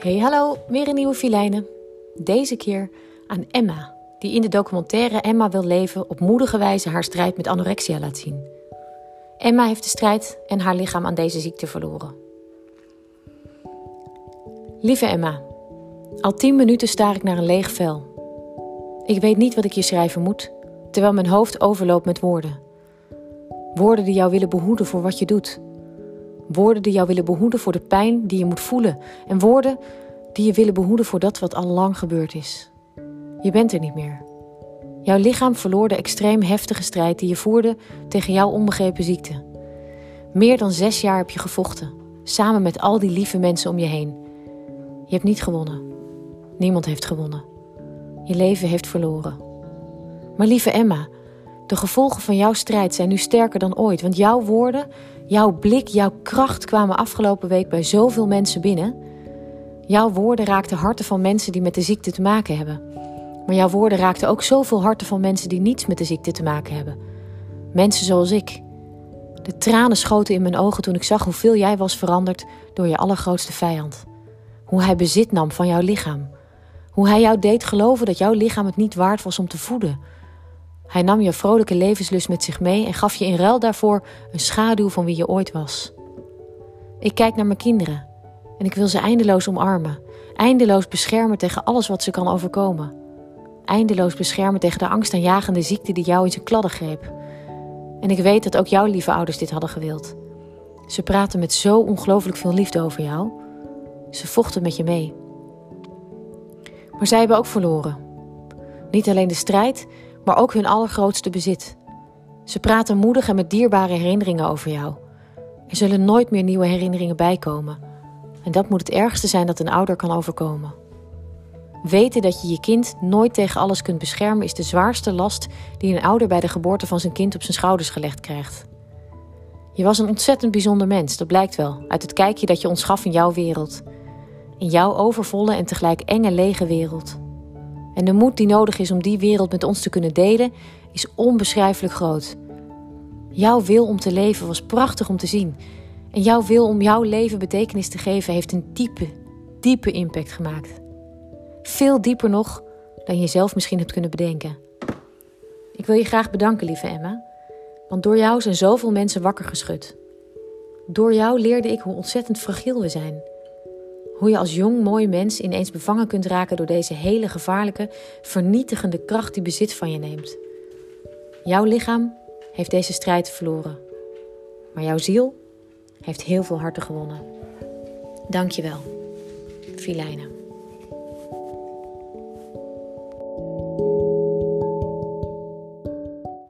Hey, hallo, weer een nieuwe filijnen. Deze keer aan Emma, die in de documentaire Emma wil leven op moedige wijze haar strijd met anorexia laat zien. Emma heeft de strijd en haar lichaam aan deze ziekte verloren. Lieve Emma, al tien minuten staar ik naar een leeg vel. Ik weet niet wat ik je schrijven moet, terwijl mijn hoofd overloopt met woorden. Woorden die jou willen behoeden voor wat je doet Woorden die jou willen behoeden voor de pijn die je moet voelen. En woorden die je willen behoeden voor dat wat al lang gebeurd is. Je bent er niet meer. Jouw lichaam verloor de extreem heftige strijd die je voerde tegen jouw onbegrepen ziekte. Meer dan zes jaar heb je gevochten, samen met al die lieve mensen om je heen. Je hebt niet gewonnen. Niemand heeft gewonnen. Je leven heeft verloren. Maar lieve Emma, de gevolgen van jouw strijd zijn nu sterker dan ooit, want jouw woorden, jouw blik, jouw kracht kwamen afgelopen week bij zoveel mensen binnen. Jouw woorden raakten harten van mensen die met de ziekte te maken hebben. Maar jouw woorden raakten ook zoveel harten van mensen die niets met de ziekte te maken hebben. Mensen zoals ik. De tranen schoten in mijn ogen toen ik zag hoeveel jij was veranderd door je allergrootste vijand. Hoe hij bezit nam van jouw lichaam. Hoe hij jou deed geloven dat jouw lichaam het niet waard was om te voeden hij nam je vrolijke levenslust met zich mee en gaf je in ruil daarvoor een schaduw van wie je ooit was. Ik kijk naar mijn kinderen en ik wil ze eindeloos omarmen, eindeloos beschermen tegen alles wat ze kan overkomen. Eindeloos beschermen tegen de angstaanjagende ziekte die jou in zijn kladden greep. En ik weet dat ook jouw lieve ouders dit hadden gewild. Ze praten met zo ongelooflijk veel liefde over jou. Ze vochten met je mee. Maar zij hebben ook verloren. Niet alleen de strijd, maar ook hun allergrootste bezit. Ze praten moedig en met dierbare herinneringen over jou. Er zullen nooit meer nieuwe herinneringen bijkomen. En dat moet het ergste zijn dat een ouder kan overkomen. Weten dat je je kind nooit tegen alles kunt beschermen is de zwaarste last die een ouder bij de geboorte van zijn kind op zijn schouders gelegd krijgt. Je was een ontzettend bijzonder mens, dat blijkt wel, uit het kijkje dat je ons gaf in jouw wereld. In jouw overvolle en tegelijk enge lege wereld. En de moed die nodig is om die wereld met ons te kunnen delen, is onbeschrijfelijk groot. Jouw wil om te leven was prachtig om te zien. En jouw wil om jouw leven betekenis te geven heeft een diepe, diepe impact gemaakt. Veel dieper nog dan je zelf misschien hebt kunnen bedenken. Ik wil je graag bedanken, lieve Emma, want door jou zijn zoveel mensen wakker geschud. Door jou leerde ik hoe ontzettend fragiel we zijn hoe je als jong mooi mens ineens bevangen kunt raken door deze hele gevaarlijke, vernietigende kracht die bezit van je neemt. Jouw lichaam heeft deze strijd verloren, maar jouw ziel heeft heel veel harten gewonnen. Dank je wel, Filijnen.